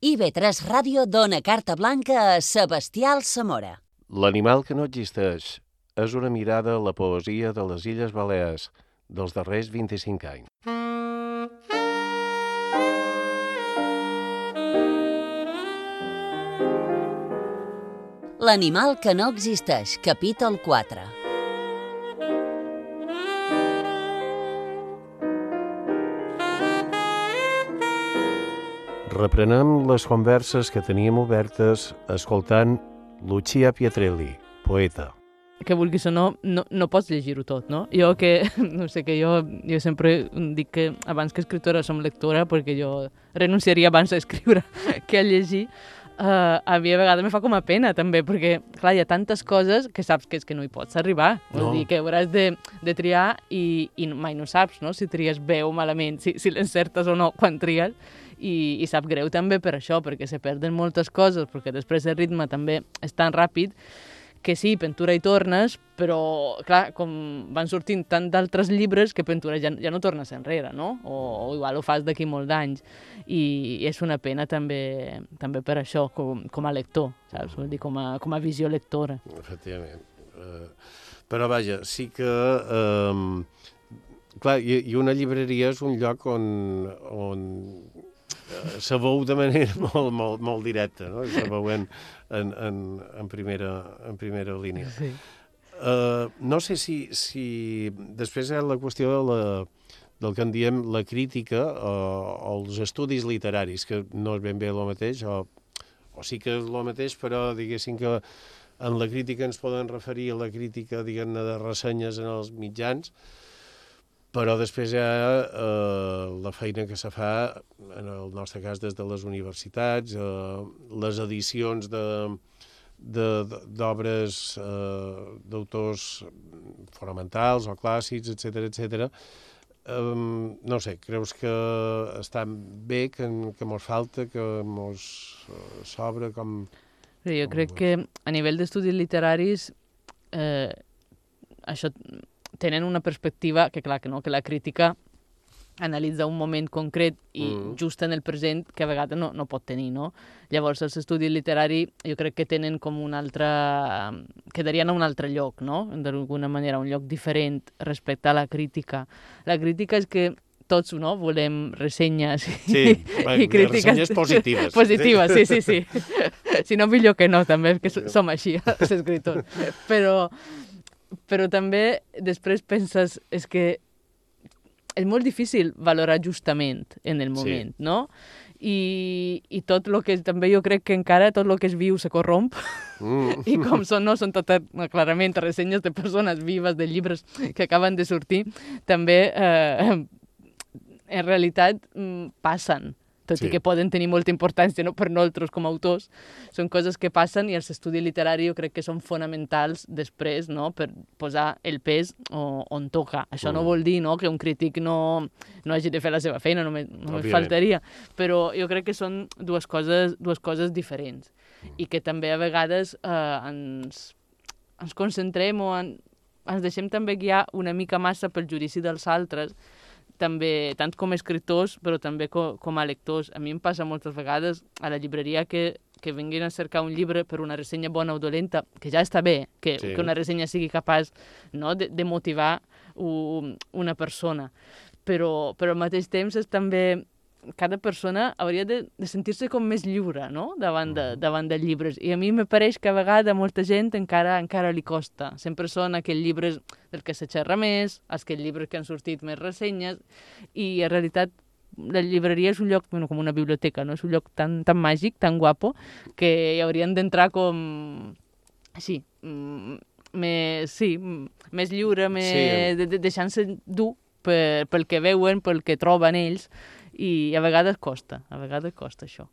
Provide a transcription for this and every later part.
IB3 Ràdio dona carta blanca a Sebastià Alsamora. L'animal que no existeix és una mirada a la poesia de les Illes Balears dels darrers 25 anys. L'animal que no existeix, capítol 4. Reprenem les converses que teníem obertes escoltant Lucia Pietrelli, poeta. que vulguis o no, no, no pots llegir-ho tot, no? Jo que, no sé, que jo, jo sempre dic que abans que escriptora som lectora perquè jo renunciaria abans a escriure que a llegir, uh, a mi a vegades me fa com a pena també, perquè, clar, hi ha tantes coses que saps que és que no hi pots arribar. No. dir que hauràs de, de triar i, i mai no saps, no?, si tries bé o malament, si, si l'encertes o no quan tries, i, i sap greu també per això, perquè se perden moltes coses, perquè després el ritme també és tan ràpid que sí, Pentura hi tornes, però, clar, com van sortint tant d'altres llibres que Pentura ja, ja no tornes enrere, no? O, o igual ho fas d'aquí molts d'anys. I, I és una pena també, també per això, com, com a lector, saps? Vull dir, com a, com a visió lectora. Efectivament. Uh, però vaja, sí que... Um, clar, i, i una llibreria és un lloc on, on eh, se veu de manera molt, molt, molt directa, no? Se veu en, en, en, en, primera, en primera línia. Sí. Uh, no sé si, si després hi ha la qüestió de la, del que en diem la crítica o, o els estudis literaris, que no és ben bé el mateix, o, o sí que és el mateix, però diguéssim que en la crítica ens poden referir a la crítica, diguem-ne, de ressenyes en els mitjans, però després hi ha eh, la feina que se fa, en el nostre cas, des de les universitats, eh, les edicions de d'obres eh, d'autors fonamentals o clàssics, etc etc. Um, no sé, creus que està bé, que, que mos falta, que mos uh, sobra, com... Però jo Com crec que a nivell d'estudis literaris eh, això tenen una perspectiva que, clar, que no, que la crítica analitza un moment concret i Mm. just en el present que a vegades no, no pot tenir, no? Llavors els estudis literaris jo crec que tenen com un altre... quedarien a un altre lloc, no? D'alguna manera, un lloc diferent respecte a la crítica. La crítica és que tots no, volem ressenyes Sí, i crítiques ressenyes positives. positives, sí, sí, sí. si no, millor que no, també, que so- som així, els escriptors. Però, però també després penses, és que és molt difícil valorar justament en el Sí. moment, no? I, I tot el que també jo crec que encara tot el que és viu se corromp Mm. i com són, no, són totes clarament ressenyes de persones vives, de llibres que acaben de sortir, també eh, en realitat mm, passen tot Sí. i que poden tenir molta importància no, per nosaltres com a autors, són coses que passen i els estudis literaris jo crec que són fonamentals després no, per posar el pes o, on toca. Això no Mm. vol dir no, que un crític no, no hagi de fer la seva feina, només, només Òbviament. faltaria, però jo crec que són dues coses, dues coses diferents i que també a vegades eh, ens, ens concentrem o en, ens deixem també guiar una mica massa pel judici dels altres, també, tant com a escriptors, però també co, com a lectors. A mi em passa moltes vegades a la llibreria que, que vinguin a cercar un llibre per una ressenya bona o dolenta, que ja està bé, que, Sí. que una ressenya sigui capaç no, de, de motivar un, una persona. Però, però al mateix temps és també cada persona hauria de, de sentir-se com més lliure no? davant, de, davant de llibres. I a mi me pareix que a vegades a molta gent encara encara li costa. Sempre són aquells llibres del que se xerra més, aquells llibres que han sortit més ressenyes, i en realitat la llibreria és un lloc, bueno, com una biblioteca, no? és un lloc tan, tan màgic, tan guapo, que hi haurien d'entrar com... Així, mm, més, sí, mm, més lliure, més, Sí. de, de, deixant-se dur per, pel que veuen, pel que troben ells, i a vegades costa, a vegades costa això.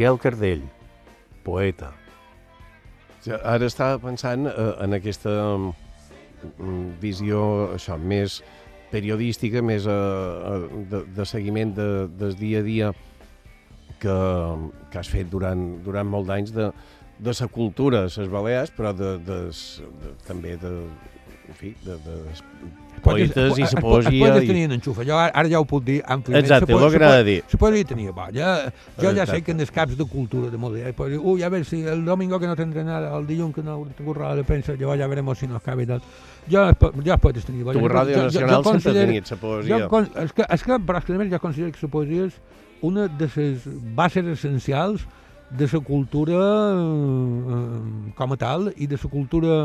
Miquel Cardell, poeta. Ara estava pensant eh, en aquesta mm, visió això, més periodística, més eh, eh, de, de seguiment de, del dia a dia que, que has fet durant, durant molt d'anys de, de la cultura a les Balears, però de, de, de, també de, en fi, de, de poetes i la poesia... Es, es, es tenir en enxufa, jo ara, ara ja ho puc dir àmpliament. Exacte, el que anava a dir. Se podria tenir, va, ja, jo ja sé que en els caps de cultura de molt dia, pues, uy, a ver si el domingo que no tendré nada, el dilluns que no tengo roda de premsa, llavors ja veremos si nos cabe i tal. Jo, jo es pot tenir. Tu, Ràdio Nacional, jo, jo sempre tenies la poesia. Jo, és, que, és que, però és que, a més, jo considero que la poesia és una de les bases essencials de la cultura eh, com a tal i de la cultura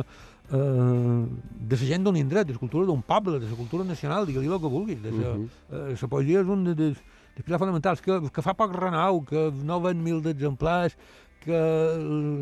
eh, de la gent d'un indret, de la cultura d'un poble, de la cultura nacional, digue-li el que vulguis. De la, uh -huh. eh, la poesia és un de, de, de pilars fonamentals que, que fa poc renou, que no ven mil d'exemplars, que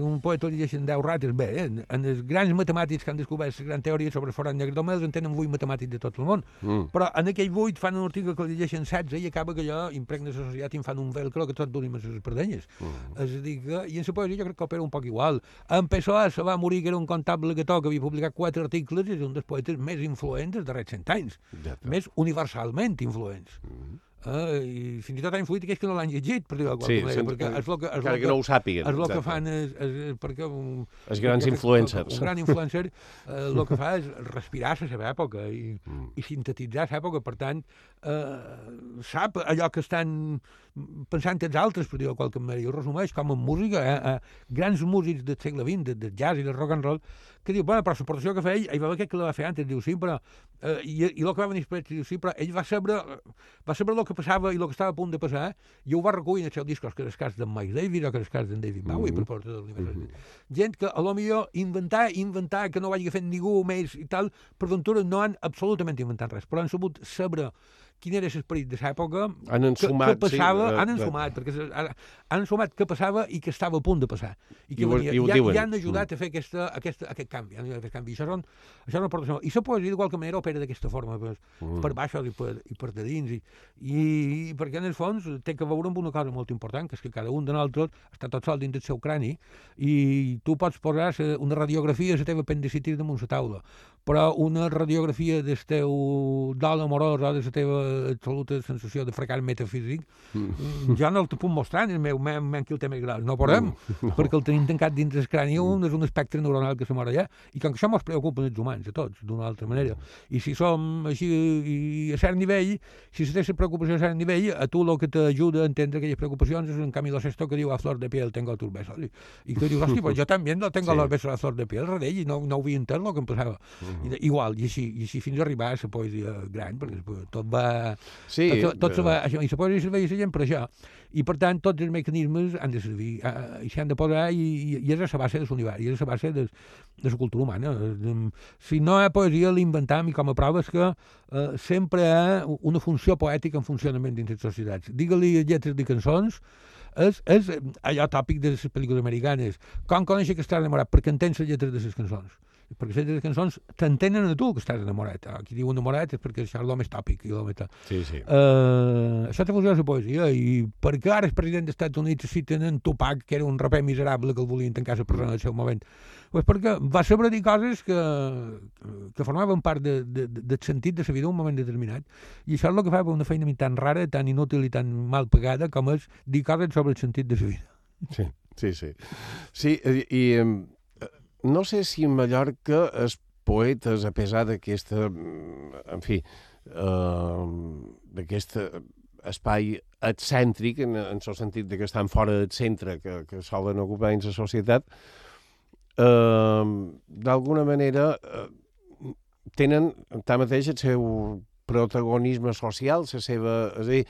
un poeta llegeixen 10 rates, bé, eh? en els grans matemàtics que han descobert la gran teoria sobre el forat negre d'Homer en tenen 8 matemàtics de tot el món, mm. però en aquell 8 fan un article que llegeixen 16 i acaba que allò impregna la societat i en fan un velcro que tot durim a les perdenyes. Mm. És a dir, que, i en la poesia jo crec que opera un poc igual. En Pessoa se va morir que era un comptable que que havia publicat 4 articles i és un dels poetes més influents dels darrers 100 anys, ja més universalment influents. Mm. Eh, I fins i tot ha influït aquells que no l'han llegit, per dir-ho sí, manera, perquè és el que, és que, que no ho sàpiguen. És el que fan és, és, és perquè... Un, els grans influencers. Un gran influencer eh, el que fa és respirar la seva època i, mm. i sintetitzar la època, per tant, eh, sap allò que estan pensant els altres, per dir-ho qualque manera, i ho resumeix com en música, eh, eh, grans músics del segle XX, de, de jazz i de rock and roll, que diu, bueno, però l'aportació que feia, ell, hi va haver que la va fer antes, diu, sí, però... Eh, i, I el que va venir després, diu, sí, però ell va saber, va saber el que passava i el que estava a punt de passar, i ho va recollir en el seu disc, que és el cas d'en Mike David o que és el cas d'en David Bowie, mm -hmm. per portar de l'univers. Mm -hmm. Gent que, a lo millor, inventar, inventar, que no ho hagi fet ningú més i tal, per ventura no han absolutament inventat res, però han sabut saber quin era l'esperit de l'època, han ensumat, que, que passava, sí, han ensumat, perquè han, han ensumat què passava i que estava a punt de passar. I que I, venia, i, ho i, diuen. i han ajudat mm. a fer aquesta, aquesta, aquest canvi. Han aquest canvi. Això, són, això una aportació. I la poesia, de qualque manera, opera d'aquesta forma, pues, mm. per baix i per, i per de dins. I, i, I perquè, en el fons, té que veure amb una cosa molt important, que és que cada un de nosaltres està tot sol dins del seu crani i tu pots posar una radiografia de la teva apendicitis damunt la taula, però una radiografia del teu dol amorós o de la teva absoluta sensació de fracàs metafísic, mm. jo no el puc mostrar en el meu men que el té més gros. No podem, mm. no. perquè el tenim tancat dins el crani, un és un espectre neuronal que se mor allà, i com que això ens preocupa els humans, a tots, d'una altra manera. I si som així, i a cert nivell, si se té la preocupació a cert nivell, a tu el que t'ajuda a entendre aquelles preocupacions és en Camilo Sesto que diu a flor de piel tengo tus besos. I, tu dius, hosti, pues jo també no tengo sí. los besos a flor de piel, res i no, no ho havia entès el que em passava. Uh -huh. I, igual, i així, i així fins a arribar a la poesia gran, perquè tot va... Sí, tot, tot se va, això, i la poesia serveix a gent per això. I, per tant, tots els mecanismes han de servir, uh, i s'han de posar, i, i, i és a la base de l'univers, i és a la base de, de la cultura humana. Si no hi ha poesia, l'inventam, i com a prova és que uh, sempre hi ha una funció poètica en funcionament dins les societats. Digue-li lletres de cançons, és, és allò tòpic de les pel·lícules americanes. Com conèixer que estàs enamorat? Perquè entens les lletres de les cançons perquè les cançons t'entenen a tu que estàs enamorat. Qui diu enamorat és perquè això és l'home tòpic. I tal. Sí, sí. Uh, això té fusió la poesia. I per què ara el president dels Estats Units citen en Tupac, que era un raper miserable que el volien tancar la persona del seu moment? Pues perquè va saber dir coses que, que formaven part de, de, de, del sentit de la vida en un moment determinat. I això és el que fa una feina tan rara, tan inútil i tan mal pagada com és dir coses sobre el sentit de la vida. Sí, sí, sí. Sí, i, i no sé si en Mallorca els poetes, a pesar d'aquesta, en fi, eh, d'aquest espai excèntric, en, en el sentit de que estan fora del centre que, que solen ocupar dins la societat, eh, d'alguna manera eh, tenen tanmateix el seu protagonisme social, la seva... És a dir,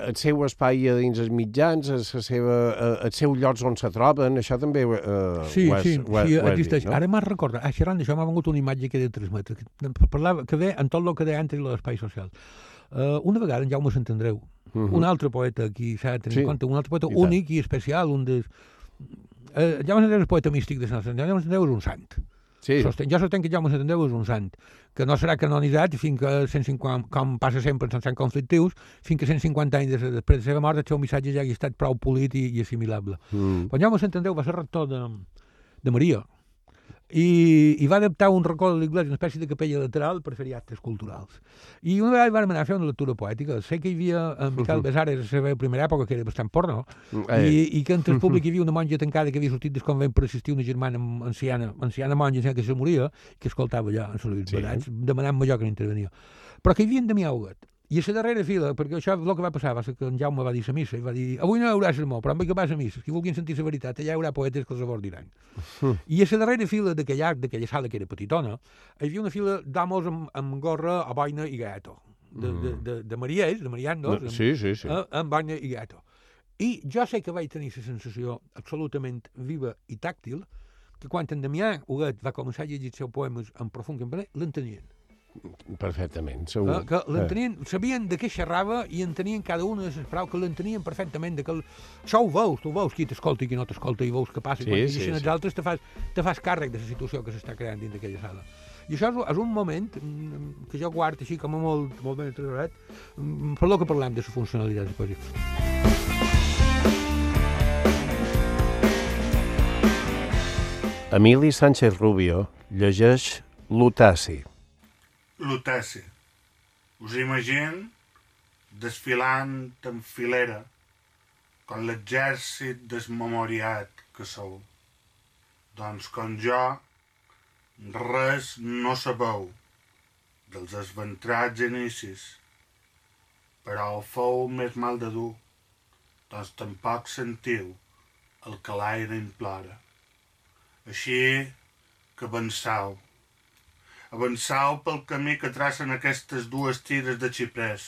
el seu espai a dins els mitjans, el, seva, el seu llocs on se troben, això també eh, sí, ho és, sí, ho, sí, ho existeix. Dit, no? Ara m'has recordat, ah, xerrant d'això m'ha vengut una imatge que de transmetre, que, parlava, que ve en tot el que deia de l'espai social. Uh, una vegada en Jaume Sant Andreu, uh -huh. un altre poeta aquí s'ha de tenir sí. en compte, un altre poeta I únic tant. i especial, un des... Uh, Jaume Sant Andreu és poeta místic de Sant Andreu, Jaume Sant Andreu és un sant Sí. Sosten, jo sostenc que Jaume Sant Andreu és un sant, que no serà canonitzat fins que 150, com passa sempre en sants conflictius, fins que 150 anys des- després de la seva mort el seu missatge ja hagi estat prou polit i, i assimilable. Mm. Però Jaume Sant Andreu va ser rector de, de Maria i, i va adaptar un racó de l'Iglésia, una espècie de capella lateral per fer actes culturals. I una vegada vam anar a fer una lectura poètica. Sé que hi havia en Miquel Besares a la seva primera època, que era bastant porno, Eh. i, i que entre el públic hi havia una monja tancada que havia sortit del convent per assistir una germana anciana, anciana monja que se moria, que escoltava allà en els Sí. sí. demanant-me jo que no intervenia. Però que hi havia en Damià Huguet, i a la darrera fila, perquè això el que va passar va ser que en Jaume va dir la missa i va dir avui no hi haurà sermó, però amb que vas a missa, qui vulguin sentir la veritat, allà hi haurà poetes que els abordiran. I a la darrera fila d'aquella d'aquella sala, que era petitona, hi havia una fila d'homes amb, amb gorra, a boina i gato. De, de, de, de mariers, de mariandos, amb, Sí, sí, sí. eh, amb boina i gato. I jo sé que vaig tenir la sensació absolutament viva i tàctil que quan en Damià Huguet va començar a llegir els seus poemes en profund campanell, l'entenien. Perfectament, segur. Eh? Que l'entenien, sabien de què xerrava i entenien cada una de les paraules, que l'entenien perfectament. De que el... Això ho veus, tu veus qui t'escolta i qui no t'escolta i veus què passa. Sí, I quan sí, sí. els altres te fas, te fas càrrec de la situació que s'està creant dins d'aquella sala. I això és, és un moment mm, que jo guard així com a molt, molt ben tresorat, mm, per lo que parlem de la funcionalitat poesia. Emili Sánchez Rubio llegeix Lutaci. Luteci. Us imagino desfilant en filera com l'exèrcit desmemoriat que sou. Doncs com jo, res no sabeu dels esventrats inicis, però ho fou més mal de dur, doncs tampoc sentiu el que l'aire implora. Així que avançau, avançau pel camí que tracen aquestes dues tires de xiprers,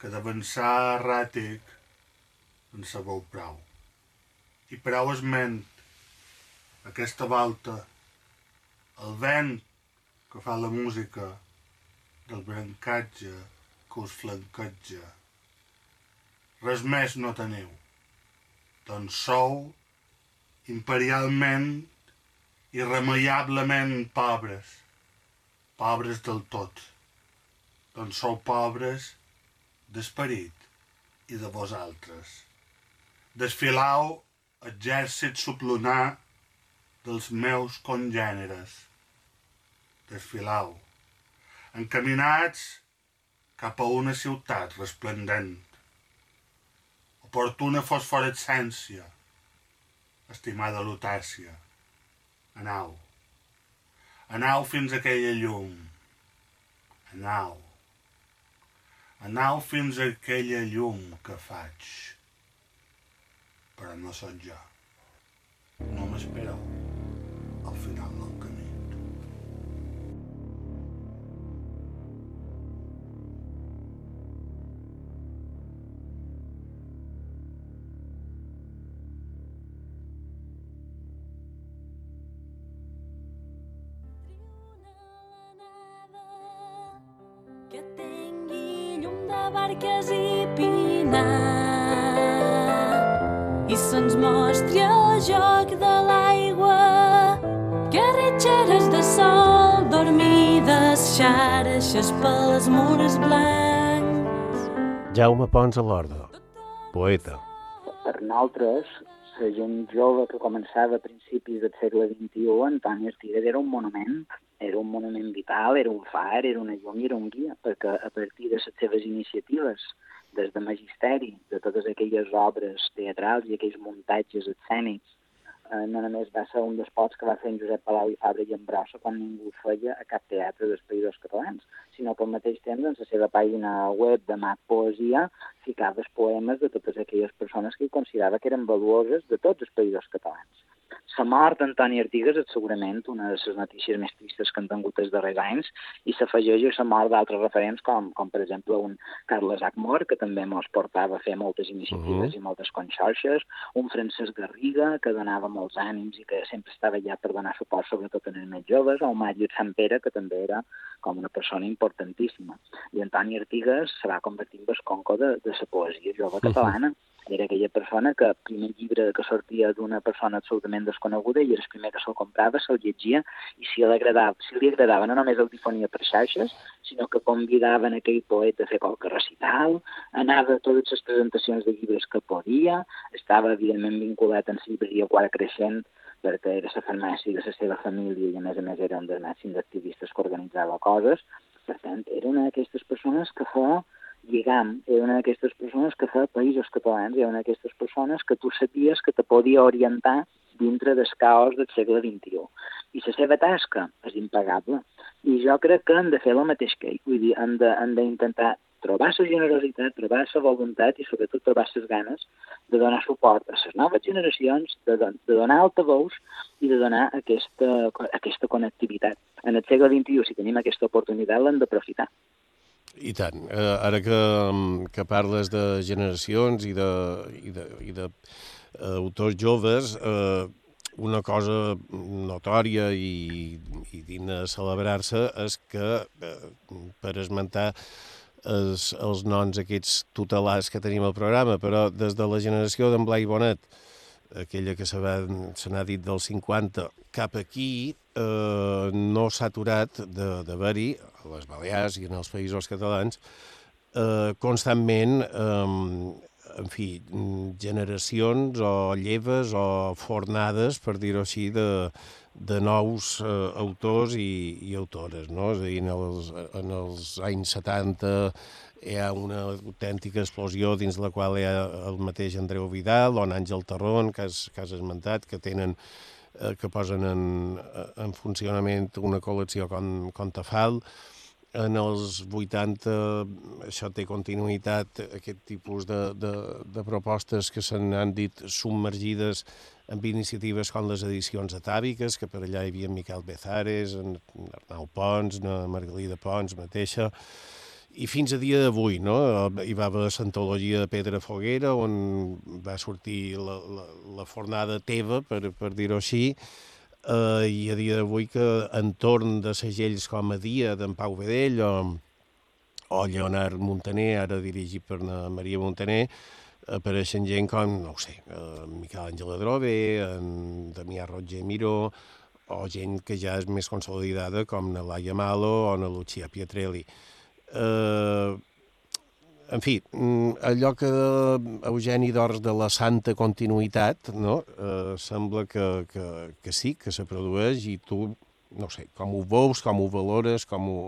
que d'avançar erràtic en sabeu prou. I prou esment, aquesta volta, el vent que fa la música del brancatge que us flanqueja. Res més no teniu, doncs sou imperialment irremeiablement pobres, pobres del tot, doncs sou pobres d'esperit i de vosaltres. Desfilau exèrcit sublunar dels meus congèneres. Desfilau, encaminats cap a una ciutat resplendent. Oportuna fosforescència, estimada Lutàcia. Anau. Anau fins a aquella llum. Anau. Anau fins a aquella llum que faig. Però no sóc jo. No m'espereu al final xarxes pels murs blancs. Jaume Pons a l'Orda, poeta. per nosaltres, la gent jove que començava a principis del segle XXI, Antoni Estigues era un monument, era un monument vital, era un far, era una llum i era un guia, perquè a partir de les seves iniciatives, des de magisteri, de totes aquelles obres teatrals i aquells muntatges escènics, eh, no només va ser un dels pots que va fer en Josep Palau i Fabra i en Brossa quan ningú feia a cap teatre dels països catalans, sinó que al mateix temps en la seva pàgina web de Mat Poesia ficava els poemes de totes aquelles persones que considerava que eren valuoses de tots els països catalans. La mort d'Antoni Artigas és segurament una de les notícies més tristes que han tingut els darrers anys i s'afegeix a la mort d'altres referents com, com per exemple un Carles Acmor, que també mos portava a fer moltes iniciatives Mhm. i moltes conxorxes, un Francesc Garriga, que donava molts ànims i que sempre estava allà per donar suport sobretot en els més joves, o un Màrius Sant Pere, que també era com una persona importantíssima. I Antoni Artigas se va convertir en besconco de, de la poesia jove catalana Era aquella persona que el primer llibre que sortia d'una persona absolutament desconeguda i era el primer que se'l comprava, se'l llegia i si li agradava, si li agradava no només el difonia per xarxes, sinó que convidaven aquell poeta a fer qualque recital, anava a totes les presentacions de llibres que podia, estava evidentment vinculat en llibreria Quart Creixent, perquè era la farmàcia de la seva família i a més a més era un dels màxims activistes que organitzava coses. Per tant, era una d'aquestes persones que fa lligam, era una d'aquestes persones que fa països catalans, era una d'aquestes persones que tu sabies que te podia orientar dintre del caos del segle XXI. I la seva tasca és impagable. I jo crec que hem de fer el mateix que ell. Vull dir, hem d'intentar trobar la generositat, trobar la voluntat i sobretot trobar les ganes de donar suport a les noves generacions, de, don de donar altaveus i de donar aquesta, aquesta connectivitat. En el segle XXI, si tenim aquesta oportunitat, l'hem d'aprofitar. I tant. Eh, ara que, que parles de generacions i de, i de, i de uh, autors joves, eh, una cosa notòria i, i digna de celebrar-se és que, eh, per esmentar els, els noms aquests tutelars que tenim al programa, però des de la generació d'en Blai Bonet, aquella que se n'ha dit del 50 cap aquí, eh, no s'ha aturat d'haver-hi, a les Balears i en els països catalans, eh, constantment, eh, en fi, generacions o lleves o fornades, per dir-ho així, de, de nous eh, autors i, i autores, no? És a dir, en els, en els anys 70 hi ha una autèntica explosió dins la qual hi ha el mateix Andreu Vidal o en Àngel Tarrón, que has, que has esmentat, que tenen eh, que posen en, en funcionament una col·lecció com, com Tafal. En els 80 això té continuïtat, aquest tipus de, de, de propostes que se n'han dit submergides amb iniciatives com les edicions atàviques, que per allà hi havia Miquel Bezares, en Arnau Pons, na Margalida Pons mateixa, i fins a dia d'avui, no? Hi va haver l'antologia de Pedra Foguera, on va sortir la, la, la fornada teva, per, per dir-ho així, eh, i a dia d'avui que entorn de segells com a dia d'en Pau Vedell o, o Leonard Montaner, ara dirigit per Maria Montaner, apareixen gent com, no ho sé, eh, Miquel Àngel Adrobe, en Damià Roger Miró, o gent que ja és més consolidada com na Laia Malo o na Lucia Pietrelli eh, en fi, mm, allò que Eugeni d'Ors de la santa continuïtat, no? eh, sembla que, que, que sí, que se produeix i tu, no sé, com ho veus, com ho valores, com ho...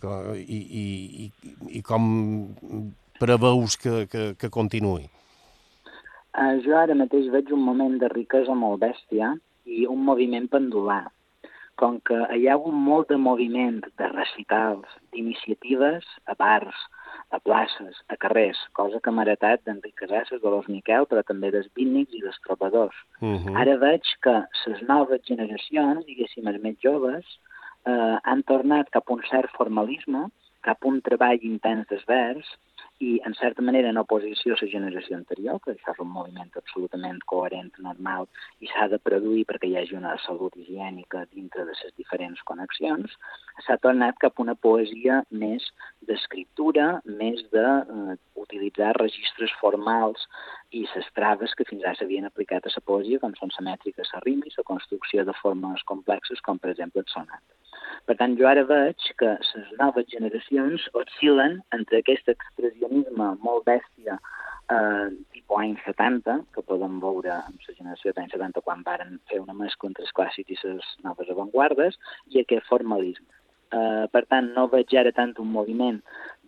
Que, i, i, i, com preveus que, que, que continuï? Uh, jo ara mateix veig un moment de riquesa molt bèstia i un moviment pendular com que hi ha hagut molt de moviment de recitals, d'iniciatives a bars, a places, a carrers, cosa que m'ha heretat d'Enric Casasses, Dolors Miquel, però també dels bínics i dels trobadors. Uh -huh. Ara veig que les noves generacions, diguéssim, els més joves, eh, han tornat cap a un cert formalisme, cap a un treball intens d'esvers, i, en certa manera, en oposició a la generació anterior, que això és un moviment absolutament coherent, normal, i s'ha de produir perquè hi hagi una salut higiènica dintre de les diferents connexions, s'ha tornat cap a una poesia més d'escriptura, més d'utilitzar eh, registres formals i les traves que fins ara s'havien aplicat a la poesia, com són la mètrica, la rima i la construcció de formes complexes, com per exemple el sonat. Per tant, jo ara veig que les noves generacions oscil·len entre aquest expressionisme molt bèstia eh, tipus anys 70, que podem veure en la generació d'anys 70 quan varen fer una mescla entre els clàssics i les noves avantguardes, i aquest formalisme. Eh, per tant, no veig ara tant un moviment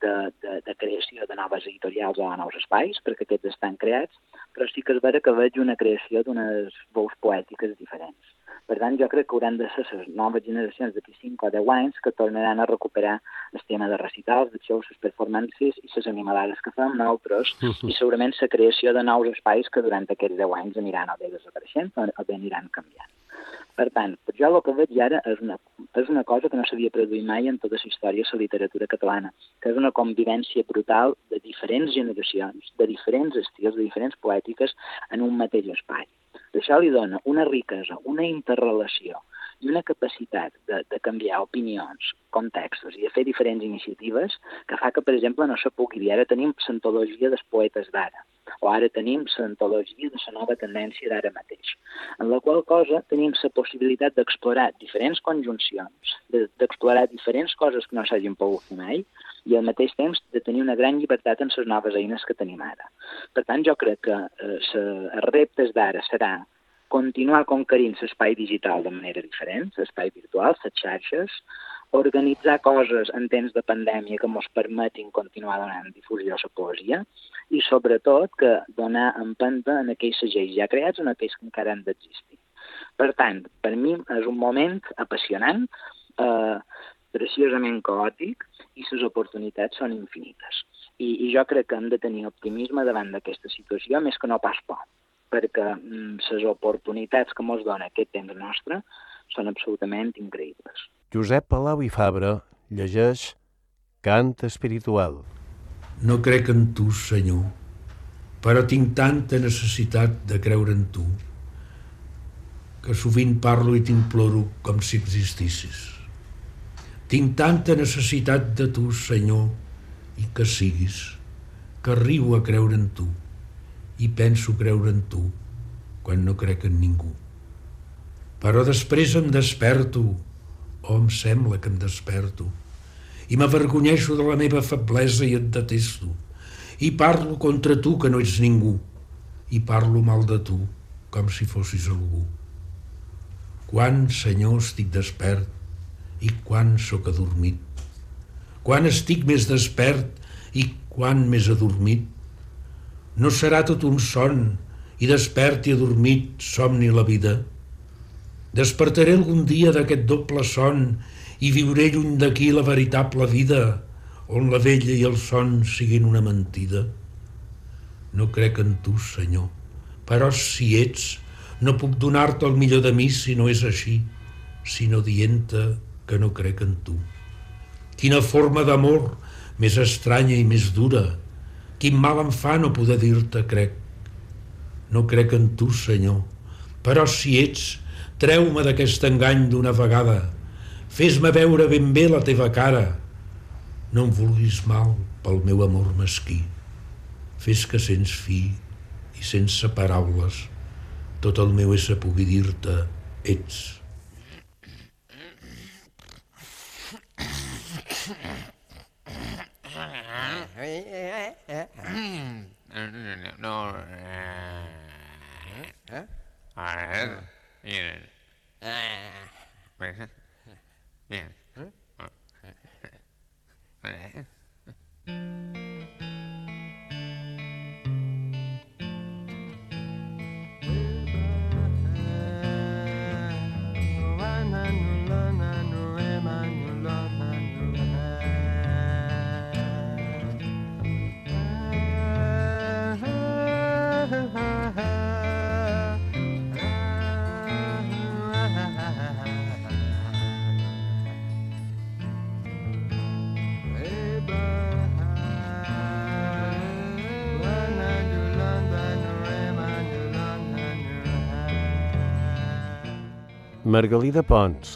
de, de, de creació de noves editorials o de nous espais, perquè aquests estan creats, però sí que és vera que veig una creació d'unes veus poètiques diferents. Per tant, jo crec que hauran de ser les noves generacions d'aquí 5 o 10 anys que tornaran a recuperar el tema de recitals, de shows, les performances i les animalades que fem nosaltres i segurament la creació de nous espais que durant aquests 10 anys aniran o bé desapareixent o bé aniran canviant. Per tant, jo el que veig ara és una, és una cosa que no s'havia produït mai en tota la història de la literatura catalana, que és una convivència brutal de diferents generacions, de diferents estils, de diferents poètiques en un mateix espai. Això li dona una riquesa, una interrelació i una capacitat de, de canviar opinions, contextos i de fer diferents iniciatives que fa que, per exemple, no se pugui dir ara tenim l'antologia dels poetes d'ara o ara tenim l'antologia de la nova tendència d'ara mateix, en la qual cosa tenim la possibilitat d'explorar diferents conjuncions, d'explorar diferents coses que no s'hagin pogut fer mai, i al mateix temps de tenir una gran llibertat en les noves eines que tenim ara. Per tant, jo crec que eh, els reptes d'ara serà continuar conquerint l'espai digital de manera diferent, l'espai virtual, les xarxes, organitzar coses en temps de pandèmia que ens permetin continuar donant difusió a la poesia i, sobretot, que donar empenta en aquells segells ja creats en aquells que encara han d'existir. Per tant, per mi és un moment apassionant, eh, preciosament caòtic i les oportunitats són infinites. I, I jo crec que hem de tenir optimisme davant d'aquesta situació, més que no pas por, perquè mm, les oportunitats que ens dona aquest temps nostre són absolutament increïbles. Josep Palau i Fabra llegeix Cant espiritual. No crec en tu, Senyor, però tinc tanta necessitat de creure en tu que sovint parlo i t'imploro com si existissis. Tinc tanta necessitat de tu, Senyor, i que siguis, que arribo a creure en tu i penso creure en tu quan no crec en ningú. Però després em desperto, o em sembla que em desperto, i m'avergonyeixo de la meva feblesa i et detesto, i parlo contra tu que no ets ningú, i parlo mal de tu com si fossis algú. Quan, Senyor, estic despert, i quan sóc adormit. Quan estic més despert i quan més adormit. No serà tot un son i despert i adormit somni la vida. Despertaré algun dia d'aquest doble son i viuré lluny d'aquí la veritable vida, on la vella i el son siguin una mentida. No crec en tu, Senyor, però si ets, no puc donar-te el millor de mi si no és així, sinó dient-te que no crec en tu. Quina forma d'amor més estranya i més dura. Quin mal em fa no poder dir-te crec. No crec en tu, Senyor, però si ets, treu-me d'aquest engany d'una vegada. Fes-me veure ben bé la teva cara. No em vulguis mal pel meu amor mesquí. Fes que sents fi i sense paraules tot el meu ésser pugui dir-te ets. No. ¿Eh? A ver. Bien. Yeah. Margalida Pons,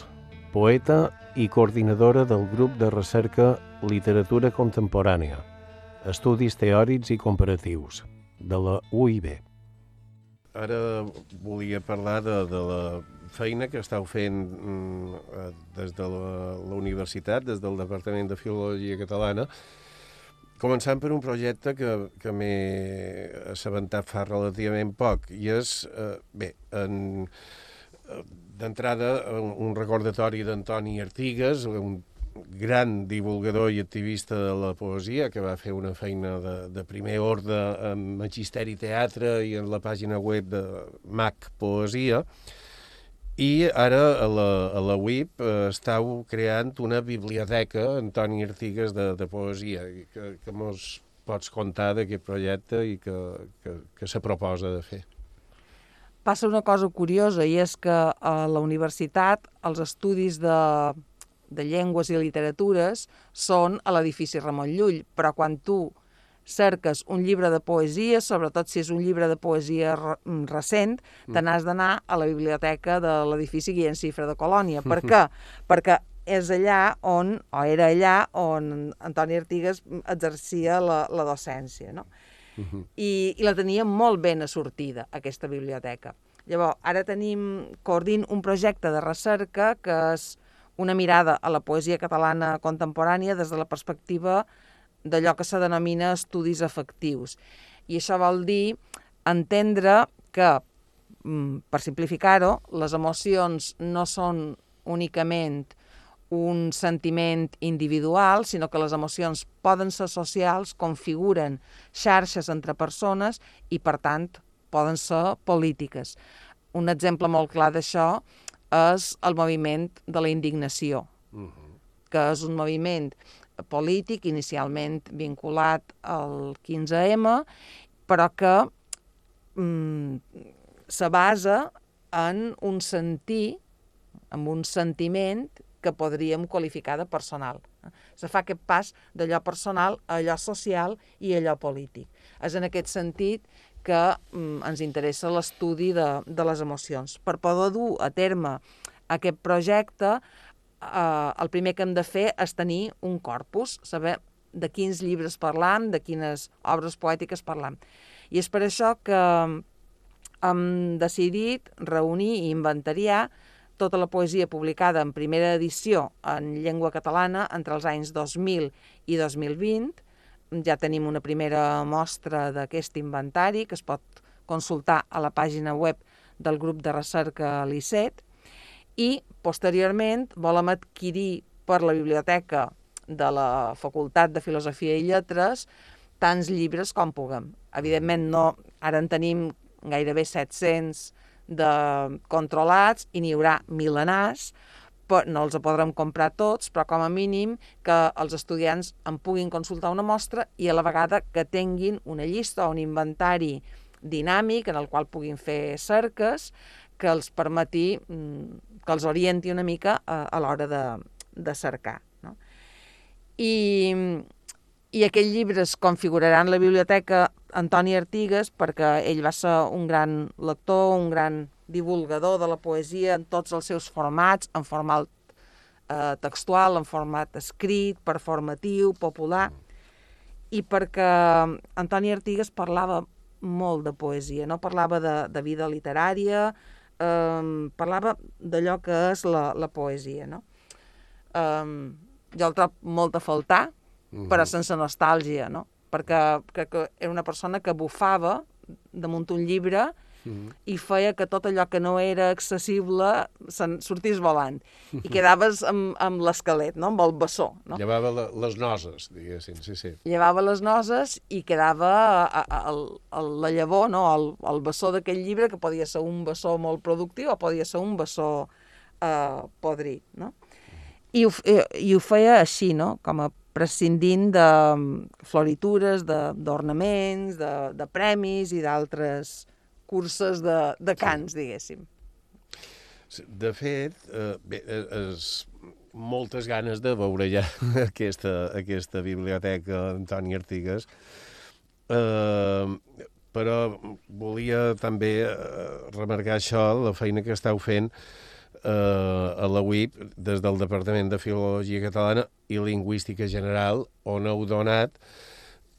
poeta i coordinadora del grup de recerca Literatura Contemporània, Estudis Teòrics i Comparatius, de la UIB. Ara volia parlar de, de la feina que estàu fent mm, eh, des de la, la universitat, des del Departament de Filologia Catalana, començant per un projecte que, que m'he assabentat fa relativament poc, i és, eh, bé, en, d'entrada un recordatori d'Antoni Artigues, un gran divulgador i activista de la poesia, que va fer una feina de, de primer ordre en Magisteri Teatre i en la pàgina web de MAC Poesia, i ara a la, a la WIP eh, estàu creant una biblioteca, Antoni Artigues, de, de poesia, que, que mos pots contar d'aquest projecte i que, que, que se proposa de fer passa una cosa curiosa i és que a la universitat els estudis de, de llengües i literatures són a l'edifici Ramon Llull, però quan tu cerques un llibre de poesia, sobretot si és un llibre de poesia mm, recent, mm. te n'has d'anar a la biblioteca de l'edifici Guillem Cifra de Colònia. Per què? Perquè és allà on, o era allà on Antoni Artigas exercia la, la docència, no? Mhm. i, i la tenia molt ben assortida, aquesta biblioteca. Llavors, ara tenim, coordin un projecte de recerca que és una mirada a la poesia catalana contemporània des de la perspectiva d'allò que se denomina estudis afectius. I això vol dir entendre que, mm, per simplificar-ho, les emocions no són únicament un sentiment individual, sinó que les emocions poden ser socials, configuren xarxes entre persones i, per tant, poden ser polítiques. Un exemple molt clar d'això és el moviment de la indignació, que és un moviment polític inicialment vinculat al 15M, però que mm, se basa en un sentir, en un sentiment que podríem qualificar de personal. Se fa aquest pas d'allò personal a allò social i a allò polític. És en aquest sentit que mm, ens interessa l'estudi de, de les emocions. Per poder dur a terme aquest projecte, eh, el primer que hem de fer és tenir un corpus, saber de quins llibres parlam, de quines obres poètiques parlam. I és per això que hem decidit reunir i inventariar tota la poesia publicada en primera edició en llengua catalana entre els anys 2000 i 2020. Ja tenim una primera mostra d'aquest inventari que es pot consultar a la pàgina web del grup de recerca l'ICET i posteriorment volem adquirir per la biblioteca de la Facultat de Filosofia i Lletres tants llibres com puguem. Evidentment, no, ara en tenim gairebé 700 de controlats i n'hi haurà milenars, però no els podrem comprar tots, però com a mínim que els estudiants en puguin consultar una mostra i a la vegada que tinguin una llista o un inventari dinàmic en el qual puguin fer cerques que els permeti, mm, que els orienti una mica a, a l'hora de, de cercar. No? I, I aquells llibres configuraran la biblioteca Antoni Artigues perquè ell va ser un gran lector, un gran divulgador de la poesia en tots els seus formats, en format eh, textual, en format escrit, performatiu, popular, i perquè Antoni Artigues parlava molt de poesia, no parlava de, de vida literària, eh, parlava d'allò que és la, la poesia, no? Eh, jo el trobo molt a faltar, però sense nostàlgia, no? Perquè que, que era una persona que bufava damunt un llibre i feia que tot allò que no era accessible se'n sortís volant. I quedaves amb, amb l'esquelet, no? amb el bessó. No? Llevava la, les noses, diguéssim, sí, sí. Llevava les noses i quedava a, a, a, a la llavor, no? el, el bessó d'aquell llibre, que podia ser un bessó molt productiu o podia ser un bessó eh, podrit. No? I, ho, eh, I ho feia així, no? com a prescindint de mm, floritures, d'ornaments, de, de, de premis i d'altres curses de, de cants, diguéssim. De fet, eh, bé, eh, és moltes ganes de veure ja aquesta, aquesta biblioteca d'Antoni Artigues, eh, però volia també eh, remarcar això, la feina que esteu fent eh, a la UIP des del Departament de Filologia Catalana i Lingüística General, on heu donat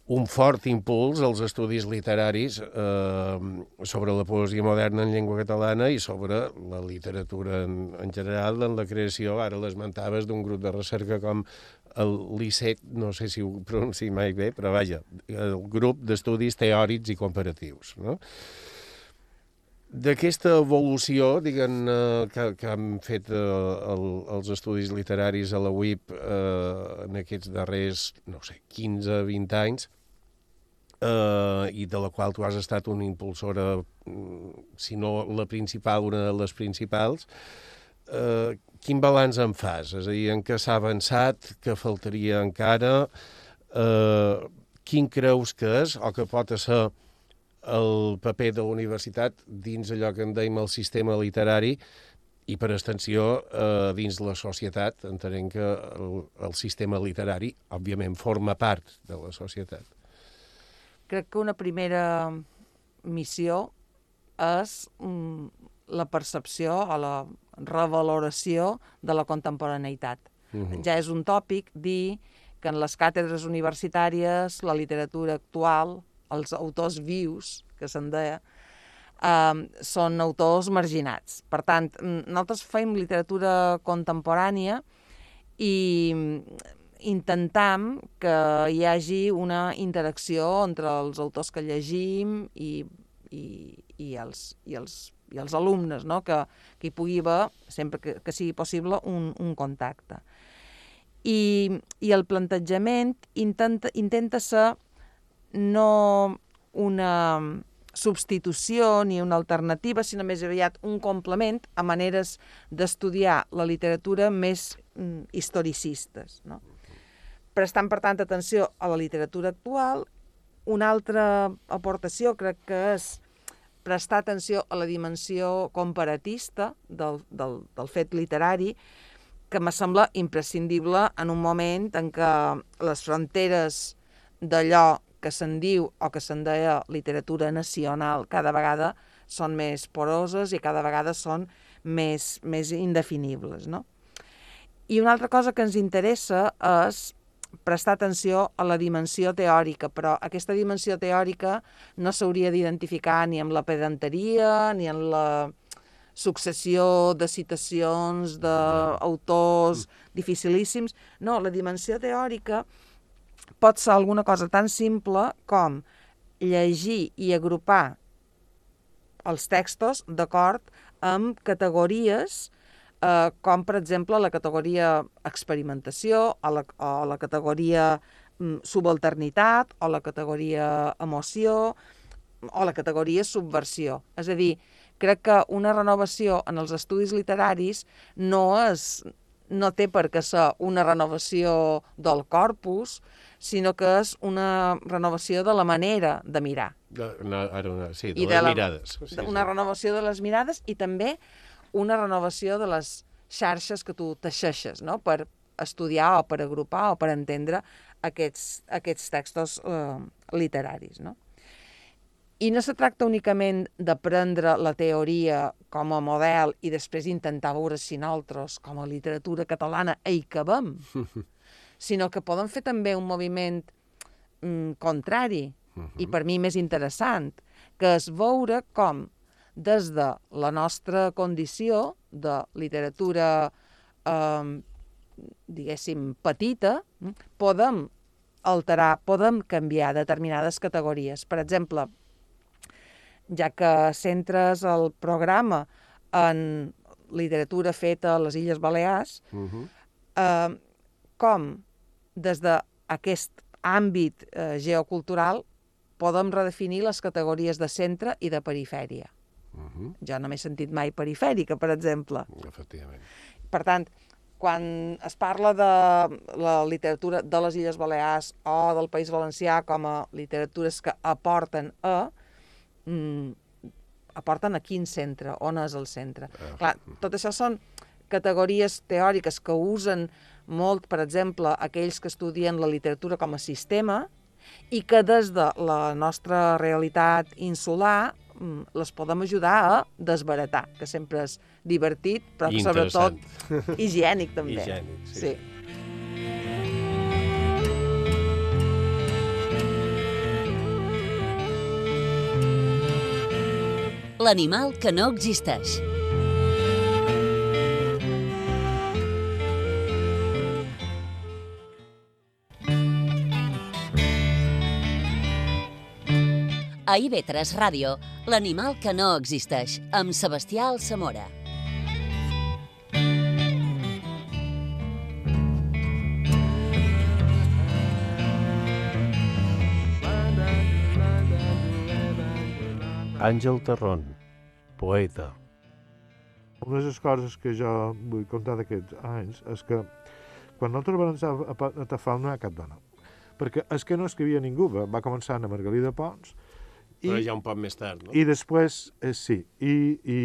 un fort impuls als estudis literaris eh, sobre la poesia moderna en llengua catalana i sobre la literatura en, en general, en la creació, ara l'esmentaves, d'un grup de recerca com el LICET, no sé si ho pronunci mai bé, però vaja, el grup d'estudis teòrics i comparatius. No? D'aquesta evolució, diguem, eh, que, que han fet eh, el, els estudis literaris a la UIP eh, en aquests darrers, no sé, 15-20 anys, eh, i de la qual tu has estat una impulsora, mm, si no la principal, una de les principals, eh, quin balanç en fas? És a dir, en què s'ha avançat, què faltaria encara, eh, quin creus que és o que pot ser el paper de la universitat dins allò que en dèiem el sistema literari i per extensió eh, dins la societat, entenent que el, el sistema literari, òbviament, forma part de la societat. Crec que una primera missió és mm, la percepció o la revaloració de la contemporaneïtat. Mhm. Ja és un tòpic dir que en les càtedres universitàries la literatura actual els autors vius, que se'n deia, eh, són autors marginats. Per tant, mm, nosaltres fem literatura contemporània i intentam que hi hagi una interacció entre els autors que llegim i, i, i, els, i, els, i els alumnes, no? que, que hi pugui haver, sempre que, que sigui possible, un, un contacte. I, I el plantejament intenta, intenta ser no una substitució ni una alternativa, sinó més aviat un complement a maneres d'estudiar la literatura més mm, historicistes. No? Prestant, per tant, atenció a la literatura actual, una altra aportació crec que és prestar atenció a la dimensió comparatista del, del, del fet literari, que me sembla imprescindible en un moment en què les fronteres d'allò que se'n diu o que se'n deia literatura nacional cada vegada són més poroses i cada vegada són més, més indefinibles. No? I una altra cosa que ens interessa és prestar atenció a la dimensió teòrica, però aquesta dimensió teòrica no s'hauria d'identificar ni amb la pedanteria, ni en la successió de citacions d'autors dificilíssims. No, la dimensió teòrica pot ser alguna cosa tan simple com llegir i agrupar els textos d'acord amb categories eh, com, per exemple, la categoria experimentació o la, o la categoria mm, subalternitat o la categoria emoció o la categoria subversió. És a dir, crec que una renovació en els estudis literaris no és no té per què ser una renovació del corpus, sinó que és una renovació de la manera de mirar. De, una, ara una, sí, de I les de la, mirades. Sí, una renovació de les mirades i també una renovació de les xarxes que tu teixeixes, no? per estudiar o per agrupar o per entendre aquests, aquests textos eh, literaris. No? I no se tracta únicament d'aprendre la teoria com a model i després intentar veure si nosaltres, com a literatura catalana, hi cabem, sinó que poden fer també un moviment mm, contrari, i per mi més interessant, que és veure com des de la nostra condició de literatura, eh, diguéssim, petita, mm, podem alterar, podem canviar determinades categories. Per exemple, ja que centres el programa en literatura feta a les Illes Balears, uh -huh. eh, com des d'aquest àmbit eh, geocultural podem redefinir les categories de centre i de perifèria. Uh -huh. Jo no m'he sentit mai perifèrica, per exemple. Efectivament. Per tant, quan es parla de la literatura de les Illes Balears o del País Valencià com a literatures que aporten a, mm, aporten a quin centre, on és el centre. Uh. Clar, tot això són categories teòriques que usen molt, per exemple, aquells que estudien la literatura com a sistema i que des de la nostra realitat insular mm, les podem ajudar a desbaratar, que sempre és divertit, però sobretot higiènic també. Higiènic, sí. sí. L'animal que no existeix. A IB3 Ràdio, l'animal que no existeix, amb Sebastià Alsamora. Àngel Terrón, poeta. Una de les coses que jo vull contar d'aquests anys és que quan nosaltres vam entrar a, a Tafal no hi ha cap dona. Perquè és que no escrivia ningú, va, va començar a Margalida Pons, i, Però ja un poc més tard, no? I després, eh, sí, i, i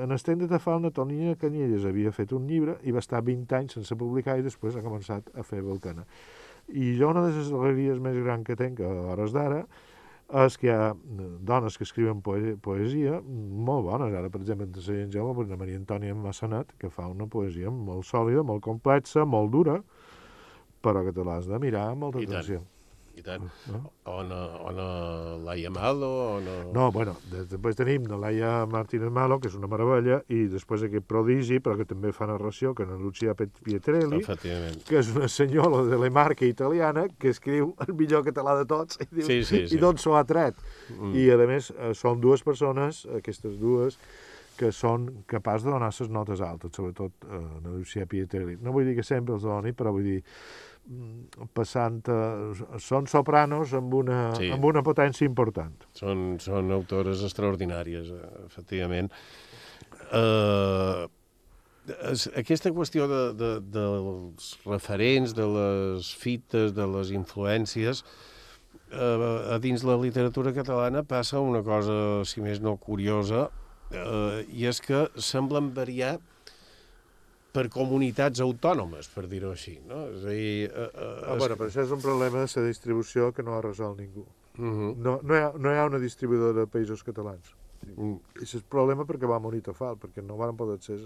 en Estem de Tafal, Tonina Canyelles havia fet un llibre i va estar 20 anys sense publicar i després ha començat a fer Volcana. I jo una de les alegries més grans que tenc a hores d'ara és que hi ha dones que escriuen poesia, poesia molt bones. Ara, per exemple, entre la gent jove, la Maria Antònia Massanat, que fa una poesia molt sòlida, molt complexa, molt dura, però que te l'has de mirar amb molta atenció. Tant. I tant. O na, o na Laia Malo, o na... No, bueno, des- després tenim la Laia Martínez Malo, que és una meravella, i després aquest prodigi, però que també fa narració, que la Lucia Pietrelli, que és una senyola de l'Emarca italiana que escriu el millor català de tots i, diu, Sí, sí, sí. i d'on s'ho ha tret. Mm. I, a més, eh, són dues persones, aquestes dues, que són capaços de donar les notes altes, sobretot eh, la Lucia Pietrelli. No vull dir que sempre els doni, però vull dir, passant a... Són sopranos amb una, Sí. amb una potència important. Són, són autores extraordinàries, eh, efectivament. Uh, aquesta qüestió de, de, dels referents, de les fites, de les influències, uh, a dins la literatura catalana passa una cosa, si més no curiosa, uh, i és que semblen variar per comunitats autònomes, per dir-ho així. No? És a dir, uh, uh, Ah, bueno, però això és un problema de la distribució que no ha resolt ningú. Uh -huh. No, no, hi ha, no hi ha una distribuïdora de països catalans. Mm. I és el problema perquè va morir Tafal, perquè no van poder ser...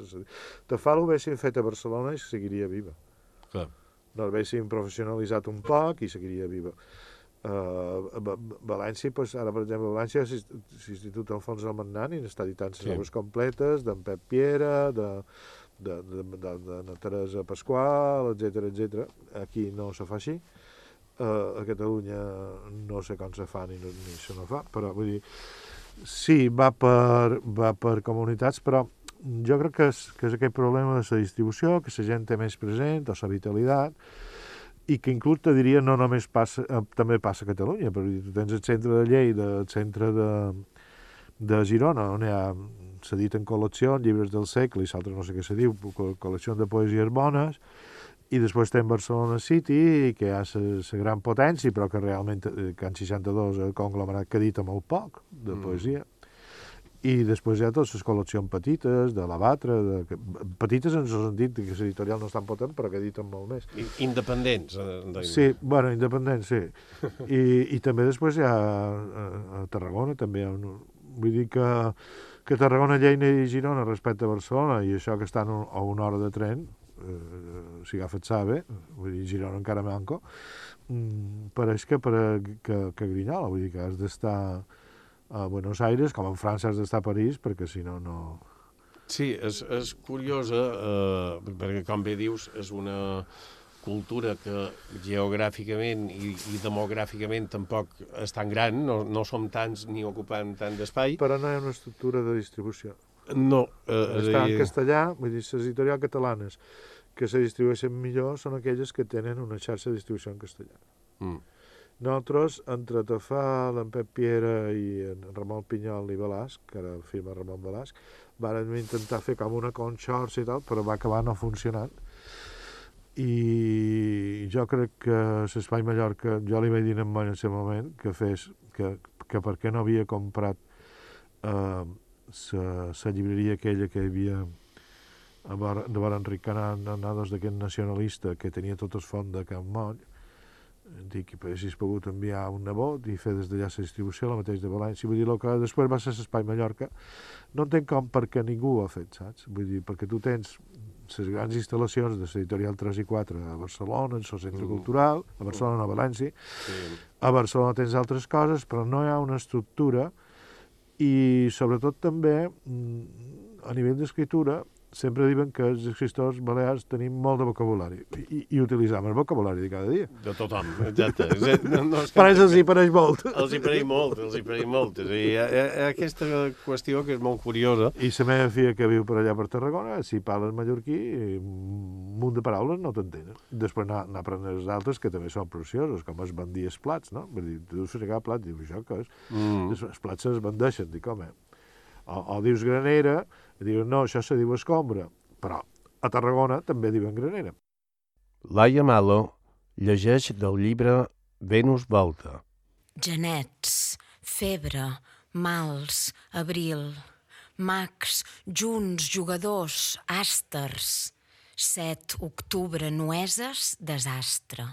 Tafal ho haguessin fet a Barcelona i seguiria viva. Clar. No, l'haguessin professionalitzat un poc i seguiria viva. Uh, València, pues, ara per exemple, València és l'Institut Alfons del Magnani està editant les Sí. obres completes d'en Pep Piera, de, de, de, de, de, de Teresa Pasqual, etc etc. Aquí no se fa així. Uh, a Catalunya no sé com se fa ni, no, ni se no fa, però vull dir, sí, va per, va per comunitats, però jo crec que és, que és aquest problema de la distribució, que la gent té més present, o la vitalitat, i que inclús te diria no només passa, eh, també passa a Catalunya, perquè tu tens el centre de Lleida, el centre de, de Girona, on hi ha s'editen col·leccions, llibres del segle, i l'altre no sé què se diu, co- col·leccions de poesies bones, i després té en Barcelona City, que ha la gran potència, però que realment eh, Can 62 és el conglomerat que edita molt poc de Mm. poesia. I després hi ha totes les col·leccions petites, de la Batra, de, que, petites en el sentit que l'editorial no és tan potent, però que editen molt més. I- Independents. eh, Sí, bueno, independent, sí. I, i també després hi ha a, a Tarragona, també hi ha un, vull dir que, que Tarragona, Lleida i Girona respecte a Barcelona, i això que estan a una hora de tren, eh, si agafes Sabe, vull dir, Girona encara manco, mm, pareix que, per, que, que Grinyola, vull dir que has d'estar a Buenos Aires, com en França has d'estar a París, perquè si no, no... Sí, és, és curiosa, eh, perquè com bé dius, és una cultura que geogràficament i, i demogràficament tampoc és tan gran, no, no som tants ni ocupem tant d'espai. Però no hi ha una estructura de distribució. No. Eh, Està en castellà, vull dir, les editorials catalanes que se distribueixen millor són aquelles que tenen una xarxa de distribució en castellà. Mm. Nosaltres, entre Tafal, en Pep Piera i en Ramon Pinyol i Velasc, que ara firma Ramon Velasc, varen intentar fer com una conxorça i tal, però va acabar no funcionant. I jo crec que l'Espai Mallorca, jo li vaig dir en en el moment que fes, que, que per què no havia comprat eh, llibreria aquella que hi havia a bar, de bar Enric Canados d'aquest nacionalista que tenia tot el fons de Can Moll dic que haguessis pogut enviar un nebot i fer des d'allà la distribució, la mateix de València. Vull dir, que després va ser l'Espai Mallorca, no entenc com perquè ningú ho ha fet, saps? Vull dir, perquè tu tens les grans instal·lacions de l'editorial 3 i 4 a Barcelona, en el centre Mm. cultural, a Barcelona, a València, Sí. a Barcelona tens altres coses, però no hi ha una estructura i sobretot també mm, a nivell d'escriptura sempre diuen que els escriptors balears tenim molt de vocabulari i, i utilitzem el vocabulari de cada dia. De tothom, exacte. No, no és que- Per els hi pareix molt. Els hi pareix molt, els hi pareix molt. És a dir, hi ha aquesta qüestió que és molt curiosa. I la meva filla que viu per allà per Tarragona, si parles mallorquí, un munt de paraules no t'entenen. Després n'aprenen els altres que també són preciosos, com es bandir els plats, no? Vull dir, tu dius fregar plats, dius, això què és? Mm. Els plats es bandeixen, dic, home. O, o dius granera, i dius, no, això se diu escombra. Però a Tarragona també diuen granera. Laia Malo llegeix del llibre Venus Volta. Genets, febre, mals, abril, mags, junts, jugadors, àsters, 7 octubre, nueses, desastre.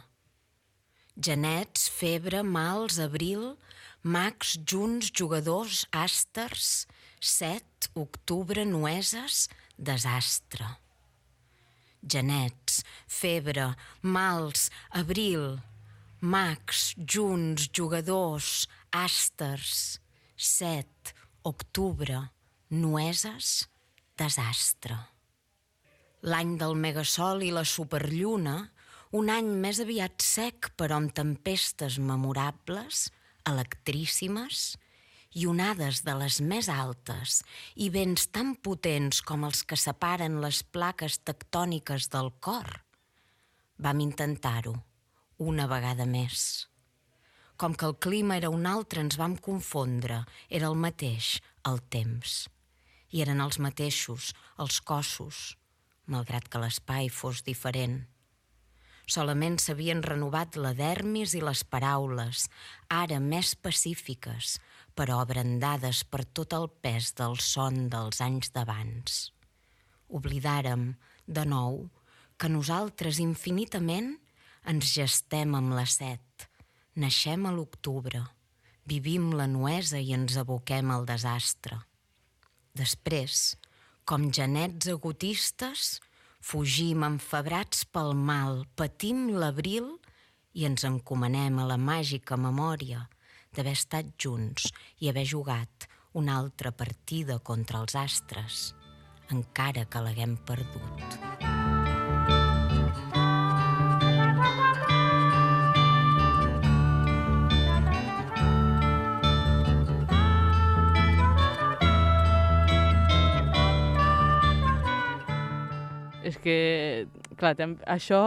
Genets, febre, mals, abril, mags, junts, jugadors, àsters, 7 octubre, nueses, desastre. Genets, febre, mals, abril, mags, junts, jugadors, àsters, set, octubre, nueses, desastre. L'any del megasol i la superlluna, un any més aviat sec però amb tempestes memorables, electríssimes, i onades de les més altes i vents tan potents com els que separen les plaques tectòniques del cor. Vam intentar-ho, una vegada més. Com que el clima era un altre, ens vam confondre. Era el mateix, el temps. I eren els mateixos, els cossos, malgrat que l'espai fos diferent. Solament s'havien renovat la dermis i les paraules, ara més pacífiques, però abrandades per tot el pes del son dels anys d'abans. Oblidàrem, de nou, que nosaltres infinitament ens gestem amb la set, naixem a l'octubre, vivim la nuesa i ens aboquem al desastre. Després, com genets agotistes, fugim enfebrats pel mal, patim l'abril i ens encomanem a la màgica memòria d'haver estat junts i haver jugat una altra partida contra els astres, encara que l'haguem perdut. És que, clar, això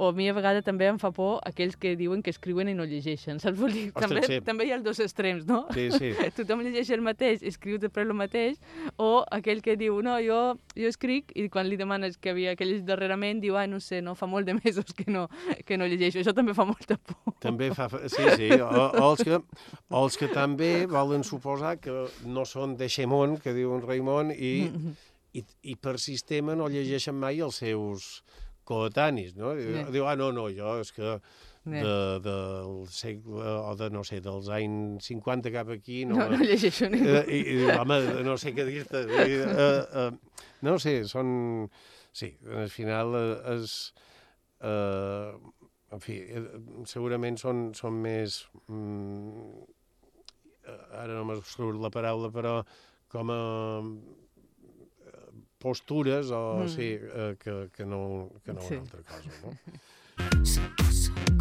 o a mi a vegades també em fa por aquells que diuen que escriuen i no llegeixen, saps? Vull dir, Ostres, també, sí. també hi ha els dos extrems, no? Sí, sí. Tothom llegeix el mateix, escriu després el mateix, o aquell que diu, no, jo, jo escric, i quan li demanes que havia que llegit darrerament, diu, ah, no sé, no, fa molt de mesos que no, que no llegeixo. Això també fa molta por. També fa... Sí, sí. O, o, els que, o els que també volen suposar que no són de Xemón, que diu en Raimon, i, i, i per sistema no llegeixen mai els seus coetanis, no? Ja. diu ah, no, no, jo és que de, Ja. del segle, o de, no sé, dels anys 50 cap aquí... No, No, no llegeixo ningú. Eh, I, i home, no sé què dir-te. Eh, eh, no sé, són... Sí, al final eh, és... Eh, en fi, eh, segurament són, són més... Mm, eh, ara no m'ha surt la paraula, però com a eh, postures o Mm. sí, eh, que, que no, que no Sí. una altra cosa, no?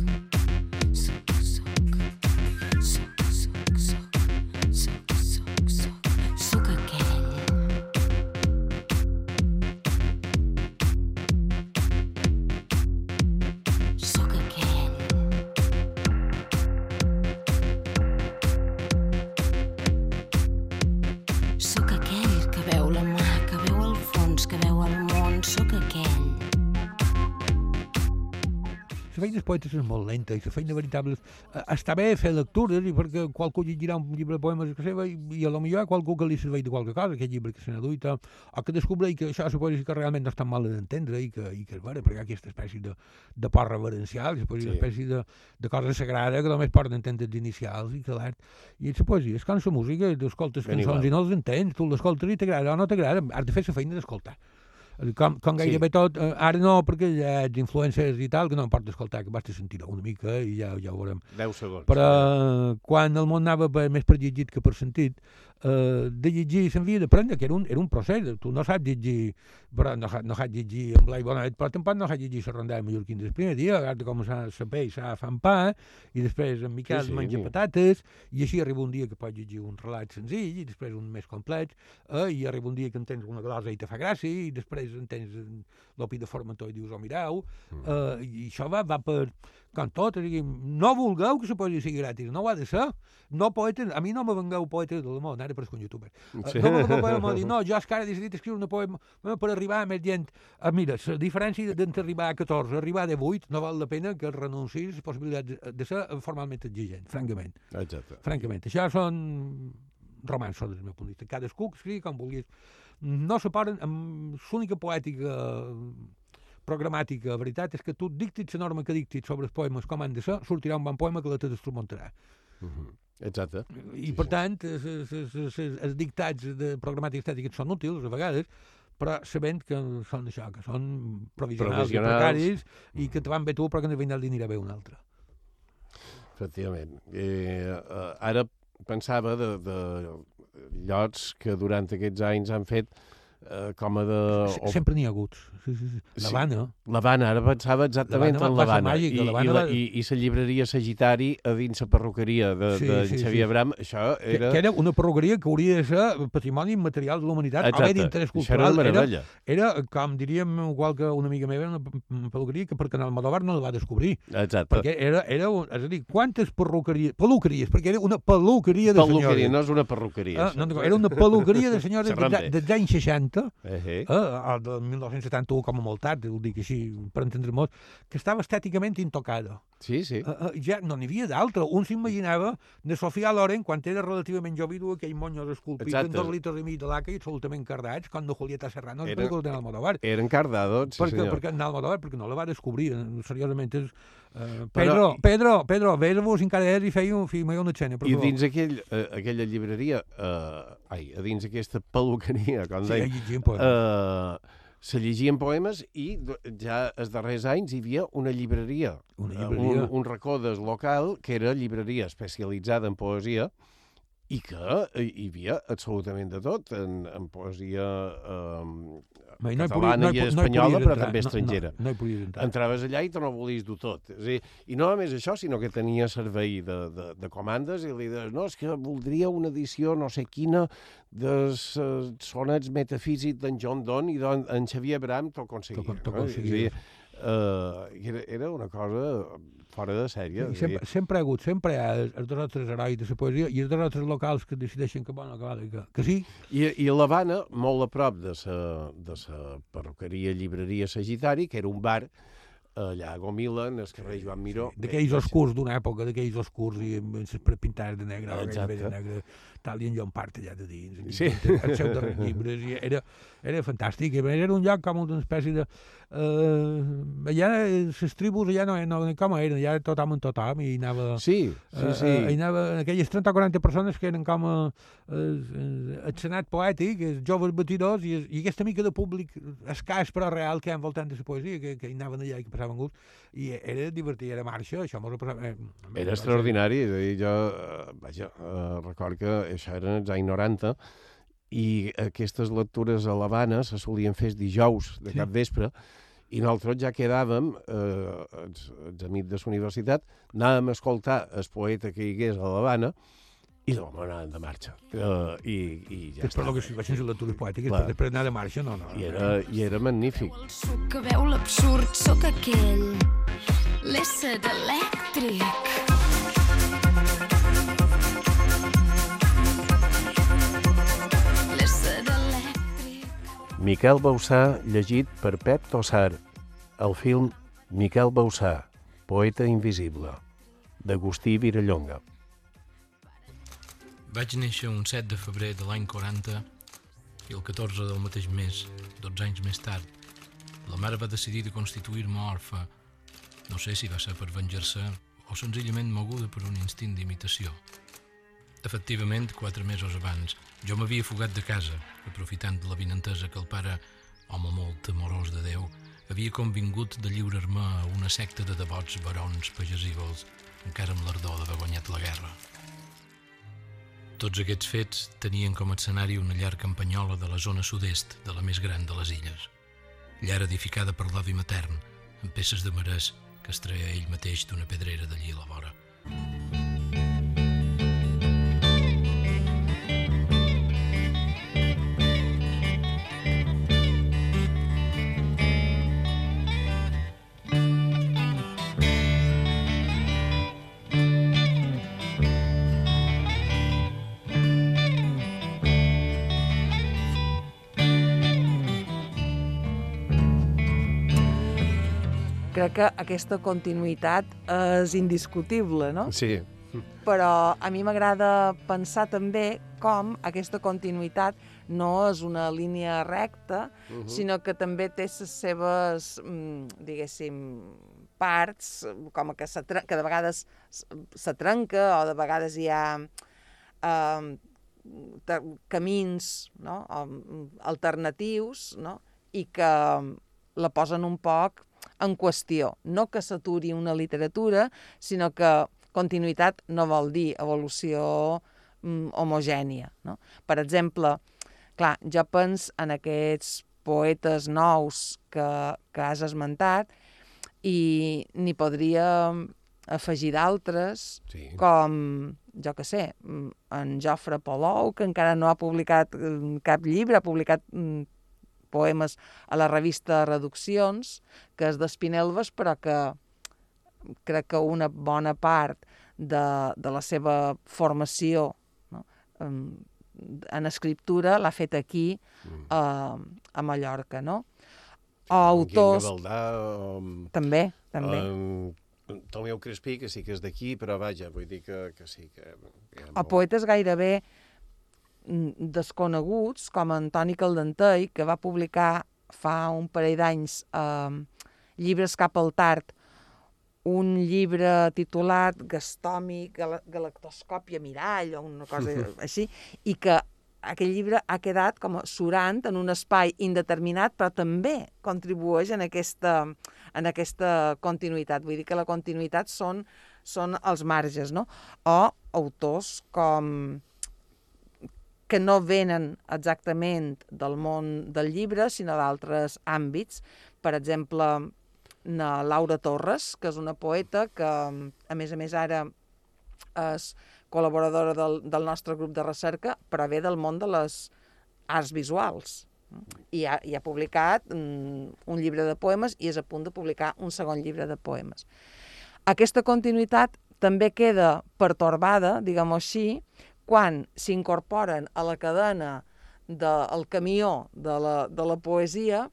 poetes és molt lenta i la feina veritable és... eh, Està bé fer lectures i perquè qualcú llegirà un llibre de poemes que seva i, i a lo millor hi ha qualcú que li serveix de qualque cosa, aquest llibre que se n'aduita, o que descobreix que això se poesia que realment no és tan mal d'entendre i que, i que és vera, perquè hi ha aquesta espècie de, de por reverencial, se poesia Sí. una espècie de, de cosa sagrada que només poden entendre els inicials i que l'art... I la poesia és com la música, tu escoltes cançons i no els entens, tu l'escoltes i t'agrada o no t'agrada, has de fer la feina d'escoltar. Com, com Sí. gairebé tot, eh, ara no, perquè hi ha influencers i tal, que no em porta escoltar, que basta sentir una mica i ja, ja ho veurem. 10 segons. Però eh, quan el món anava més per llegit que per sentit, eh, de llegir s'havia d'aprendre, que era un, era un procés. Tu no saps llegir, però no, no saps llegir en Blai Bonet, però tampoc no saps llegir la rondada mallorquina del primer dia, has de començar a saber i a fan pa, i després en Miquel Sí, sí, menja sí. patates, i així arriba un dia que pots llegir un relat senzill, i després un més complet, eh, i arriba un dia que entens una glosa i te fa gràcia, i després entens eh, l'opi de Formentor i dius, oh, mirau, eh, i això va, va per, com tot, diguem, no vulgueu que la poesia sigui gratis, no ho ha de ser. No poetes, a mi no me vengueu poetes de l'amor, ara parezco un youtuber. Sí. Sí. No me vengueu poetes dir, no, jo és que ara he decidit escriure una poema eh, per arribar a més gent. Ah, mira, la diferència d'entre arribar a 14 arribar a 18 no val la pena que renunciïs a la possibilitat de, ser formalment exigent, francament. Exacte. Francament, això són romanços des del meu punt de vista. Cadascú que escrigui com vulguis. No se poden, l'única poètica programàtica, la veritat és que tu dictis la norma que dictis sobre els poemes com han de ser, sortirà un bon poema que la te destromontarà. Exacte. I, per tant, es, es, es, es, els dictats de programàtica estètica són útils, a vegades, però sabent que són això, que són provisionals, i Provisionals. precaris, i que te van bé tu, però que en el final anirà bé un altre. efectivament. Eh, eh, ara pensava de, de llocs que durant aquests anys han fet eh, com a de... Se- Sempre n'hi ha hagut. Sí, sí, sí. L'Havana. L'Havana, ara pensava exactament en l'Havana. I, i, la, i, I la llibreria Sagitari a dins la perruqueria de, Sí, de sí, Xavier sí. Bram, això Que, era... que era una perruqueria que hauria de ser patrimoni immaterial de la humanitat, Exacte. haver d'interès era cultural. meravella. Era, era, com diríem, igual que una amiga meva, una perruqueria que perquè en Almodóvar no la va descobrir. Exacte. Perquè era, era un, és a dir, quantes perruqueries, peluqueries, perquè era una peluqueria de Perruqueria, senyores. no és una perruqueria. Ah, no, era una peluqueria de de- dels anys 60, Eh, eh. eh, del 1971 com a molt tard, ho dic així per entendre molt, que estava estèticament intocada. Sí, sí. Uh, uh, ja no n'hi havia d'altra. Un s'imaginava de Sofia Loren, quan era relativament jove, duia aquell monyo esculpit Exacte. amb dos litres i mig de laca i absolutament cardats, com de Julieta Serrano, Era- pel·lícules de Almodóvar. Eren cardados, sí perquè, senyor. perquè en Almodóvar, perquè no la va descobrir, eh, seriosament. És, uh, Però- Pedro, Pedro, Pedro, vés-vos encara és i feia, feia una per I dins aquell, eh, aquella llibreria, eh, ai, a dins aquesta peluqueria, com Sí, deia, eh, se llegien poemes i ja els darrers anys hi havia una llibreria, Una eh, llibreria. un, un racó del local que era llibreria especialitzada en poesia i que eh, hi havia absolutament de tot, en, en poesia eh, Bé, no catalana podia- no hi i no espanyola, podies però entrar, també no- no- estrangera. no hi entrar. Entraves allà i te no volies dur tot. És dir, I no només això, sinó que tenia servei de, de, de comandes i li deies, no, és que voldria una edició no sé quina dels uh, sonets metafísics d'en John Donne i d'en en Xavier Bram t'ho aconseguia. T'ho- t'ho no? Dir, eh, era, era una cosa fora de sèrie. A sempre, sempre ha hagut, sempre hi ha els els dos altres herois de la poesia i els dos altres locals que decideixen que, bueno, que, vale, que, que sí. I, I a l'Havana, molt a prop de la de sa perruqueria llibreria Sagitari, que era un bar allà a Gomila, en el carrer Joan Miró. D'aquells oscurs d'una època, d'aquells oscurs i amb les pintades de negre, de negre, tal, i en John Part allà de dins, Sí. els seus darrers llibres, i era, era fantàstic, i era un lloc com una espècie de... Uh, allà, les tribus allà no, no, com eren, allà tothom en tothom, i anava... Sí, sí, eh, sí. eh, anava aquelles 30 o 40 persones que eren com uh, uh, el senat poètic, els joves batidors, i, i aquesta mica de públic escàs però real que hi ha envoltant de la poesia, que, que anaven allà i que passaven gust, i era divertit, era marxa, això mos ho passava... Eh, Era extraordinari, és a dir, jo, eh, vaja, eh, record que això era els anys 90 i aquestes lectures a l'Havana se solien fer dijous de Sí. cap vespre i nosaltres ja quedàvem, eh, els, els amics de la universitat, anàvem a escoltar el poeta que hi hagués a l'Havana i l'home anàvem de marxa. Eh, i, i ja Després el que si vaig a lectures poètiques, Clar. però després anar de marxa, no, no. I era, I era magnífic. Suc que veu l'absurd, sóc aquell l'ésser elèctric. Miquel Bausà, llegit per Pep Tossar. El film Miquel Bausà, poeta invisible, d'Agustí Virallonga. Vaig néixer un 7 de febrer de l'any 40 i el 14 del mateix mes, 12 anys més tard, la mare va decidir de constituir-me orfe. No sé si va ser per venjar-se o senzillament moguda per un instint d'imitació. Efectivament, quatre mesos abans, jo m'havia fugat de casa, aprofitant de la vinentesa que el pare, home molt temorós de Déu, havia convingut de lliurar-me a una secta de devots barons pagesívols, encara amb l'ardor d'haver guanyat la guerra. Tots aquests fets tenien com a escenari una llar campanyola de la zona sud-est de la més gran de les illes. Llar edificada per l'avi matern, amb peces de marès que es treia ell mateix d'una pedrera d'allí a la vora. Crec que aquesta continuïtat és indiscutible, no? Sí. Però a mi m'agrada pensar també com aquesta continuïtat no és una línia recta, Mhm. sinó que també té les seves, mm, diguéssim, parts, com que, se que de vegades se trenca o de vegades hi ha eh, camins no? um, alternatius no? i que la posen un poc en qüestió. No que s'aturi una literatura, sinó que continuïtat no vol dir evolució mm, homogènia. No? Per exemple, clar, jo penso en aquests poetes nous que, que has esmentat i n'hi podria afegir d'altres, Sí. com, jo que sé, mm, en Jofre Polou, que encara no ha publicat mm, cap llibre, ha publicat poemes a la revista Reduccions, que és d'Espinelves, però que crec que una bona part de, de la seva formació no? en escriptura l'ha fet aquí, Mm. a, a Mallorca, no? O autors... Valdà, o... També, també. En Tomeu Crespí, que sí que és d'aquí, però vaja, vull dir que, que sí que... ha o poetes gairebé desconeguts, com Antoni Caldentei, que va publicar fa un parell d'anys eh, llibres cap al tard, un llibre titulat Gastòmic, Gal Galactoscòpia Mirall, o una cosa així, i que aquell llibre ha quedat com a surant en un espai indeterminat, però també contribueix en aquesta, en aquesta continuïtat. Vull dir que la continuïtat són, són els marges, no? O autors com que no venen exactament del món del llibre, sinó d'altres àmbits. Per exemple, na Laura Torres, que és una poeta que, a més a més, ara és col·laboradora del, del nostre grup de recerca, però ve del món de les arts visuals. I ha, i ha publicat mm, un llibre de poemes i és a punt de publicar un segon llibre de poemes. Aquesta continuïtat també queda pertorbada, diguem-ho així, quan s'incorporen a la cadena del camió de la, de la poesia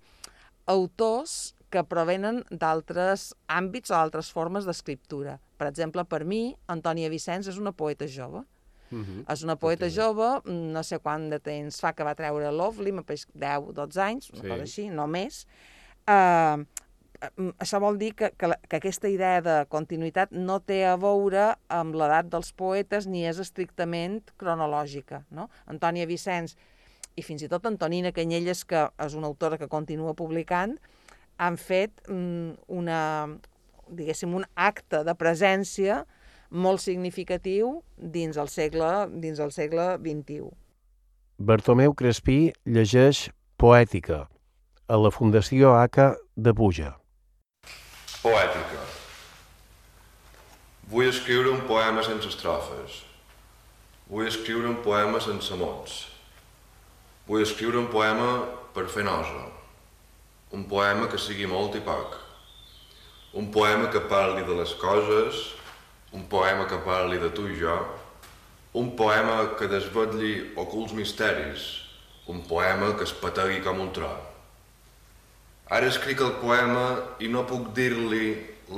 autors que provenen d'altres àmbits o altres formes d'escriptura. Per exemple, per mi, Antònia Vicenç és una poeta jove. Mhm. És una poeta jove, mm, no sé quant de temps fa que va treure Lovely, me pareix 10, 12 anys, una Sí. cosa així, no més. Uh, això vol dir que, que, que aquesta idea de continuïtat no té a veure amb l'edat dels poetes ni és estrictament cronològica. No? Antònia Vicenç i fins i tot Antonina Canyelles, que és una autora que continua publicant, han fet mm, una, diguéssim, un acte de presència molt significatiu dins el segle, dins el segle XXI. Bartomeu Crespí llegeix Poètica a la Fundació ACA de Puja. Poètica. Vull escriure un poema sense estrofes. Vull escriure un poema sense mots. Vull escriure un poema per fer nosa. Un poema que sigui molt i poc. Un poema que parli de les coses, un poema que parli de tu i jo, un poema que desvetlli ocults misteris, un poema que es pategui com un tro. Ara escric el poema i no puc dir-li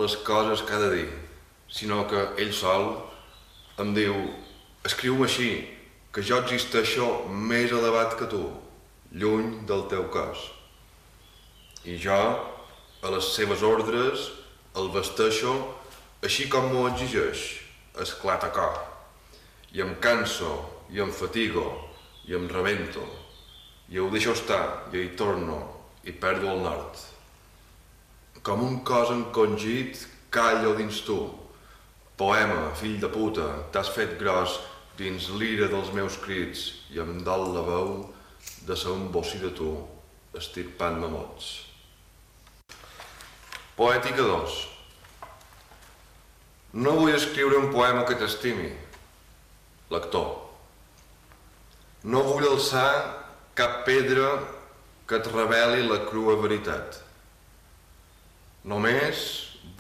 les coses que ha de dir, sinó que ell sol em diu escriu-me així, que jo existeixo més elevat que tu, lluny del teu cos. I jo, a les seves ordres, el vesteixo així com m'ho exigeix, esclata cor. I em canso, i em fatigo, i em rebento, i ho deixo estar, i hi torno, i perdo el nord. Com un cos encongit, callo dins tu. Poema, fill de puta, t'has fet gros dins l'ira dels meus crits i em dol la veu de ser un bossi de tu, estirpant-me mots. Poètica 2. No vull escriure un poema que t'estimi, lector. No vull alçar cap pedra que et reveli la crua veritat. Només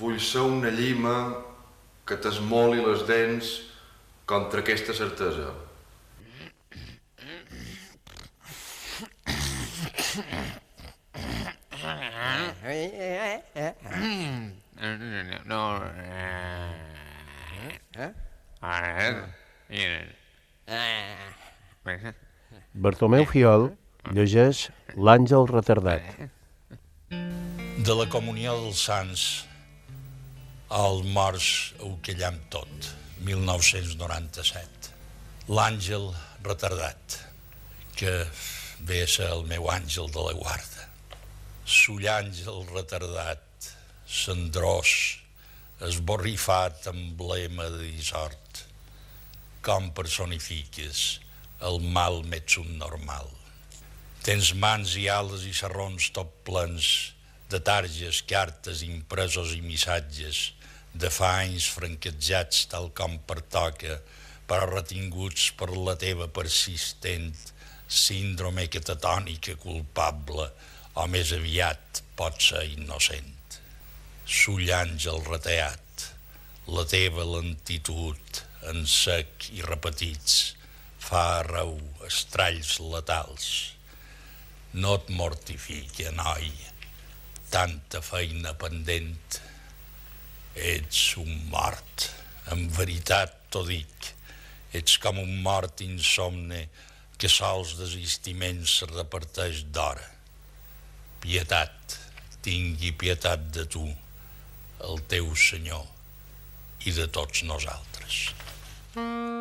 vull ser una llima que t'esmoli les dents contra aquesta certesa. No. Eh? Bartomeu Fiol llegeix L'àngel retardat. De la comunió dels sants al morts ho callam tot, 1997. L'àngel retardat, que ve a ser el meu àngel de la guarda. Sullàngel retardat, cendrós, esborrifat emblema de dissort, com personifiques el mal més subnormal. Tens mans i ales i serrons tot plens de targes, cartes, impresos i missatges, de fa anys franquejats tal com pertoca, però retinguts per la teva persistent síndrome catatònica culpable, o més aviat pot ser innocent. Sull àngel reteat, la teva lentitud en sec i repetits fa arreu estralls letals. No et mortifiqui, noi, tanta feina pendent. Ets un mort, en veritat t'ho dic. Ets com un mort insomne que sols desistiments se reparteix d'hora. Pietat, tingui pietat de tu, el teu Senyor, i de tots nosaltres. Thank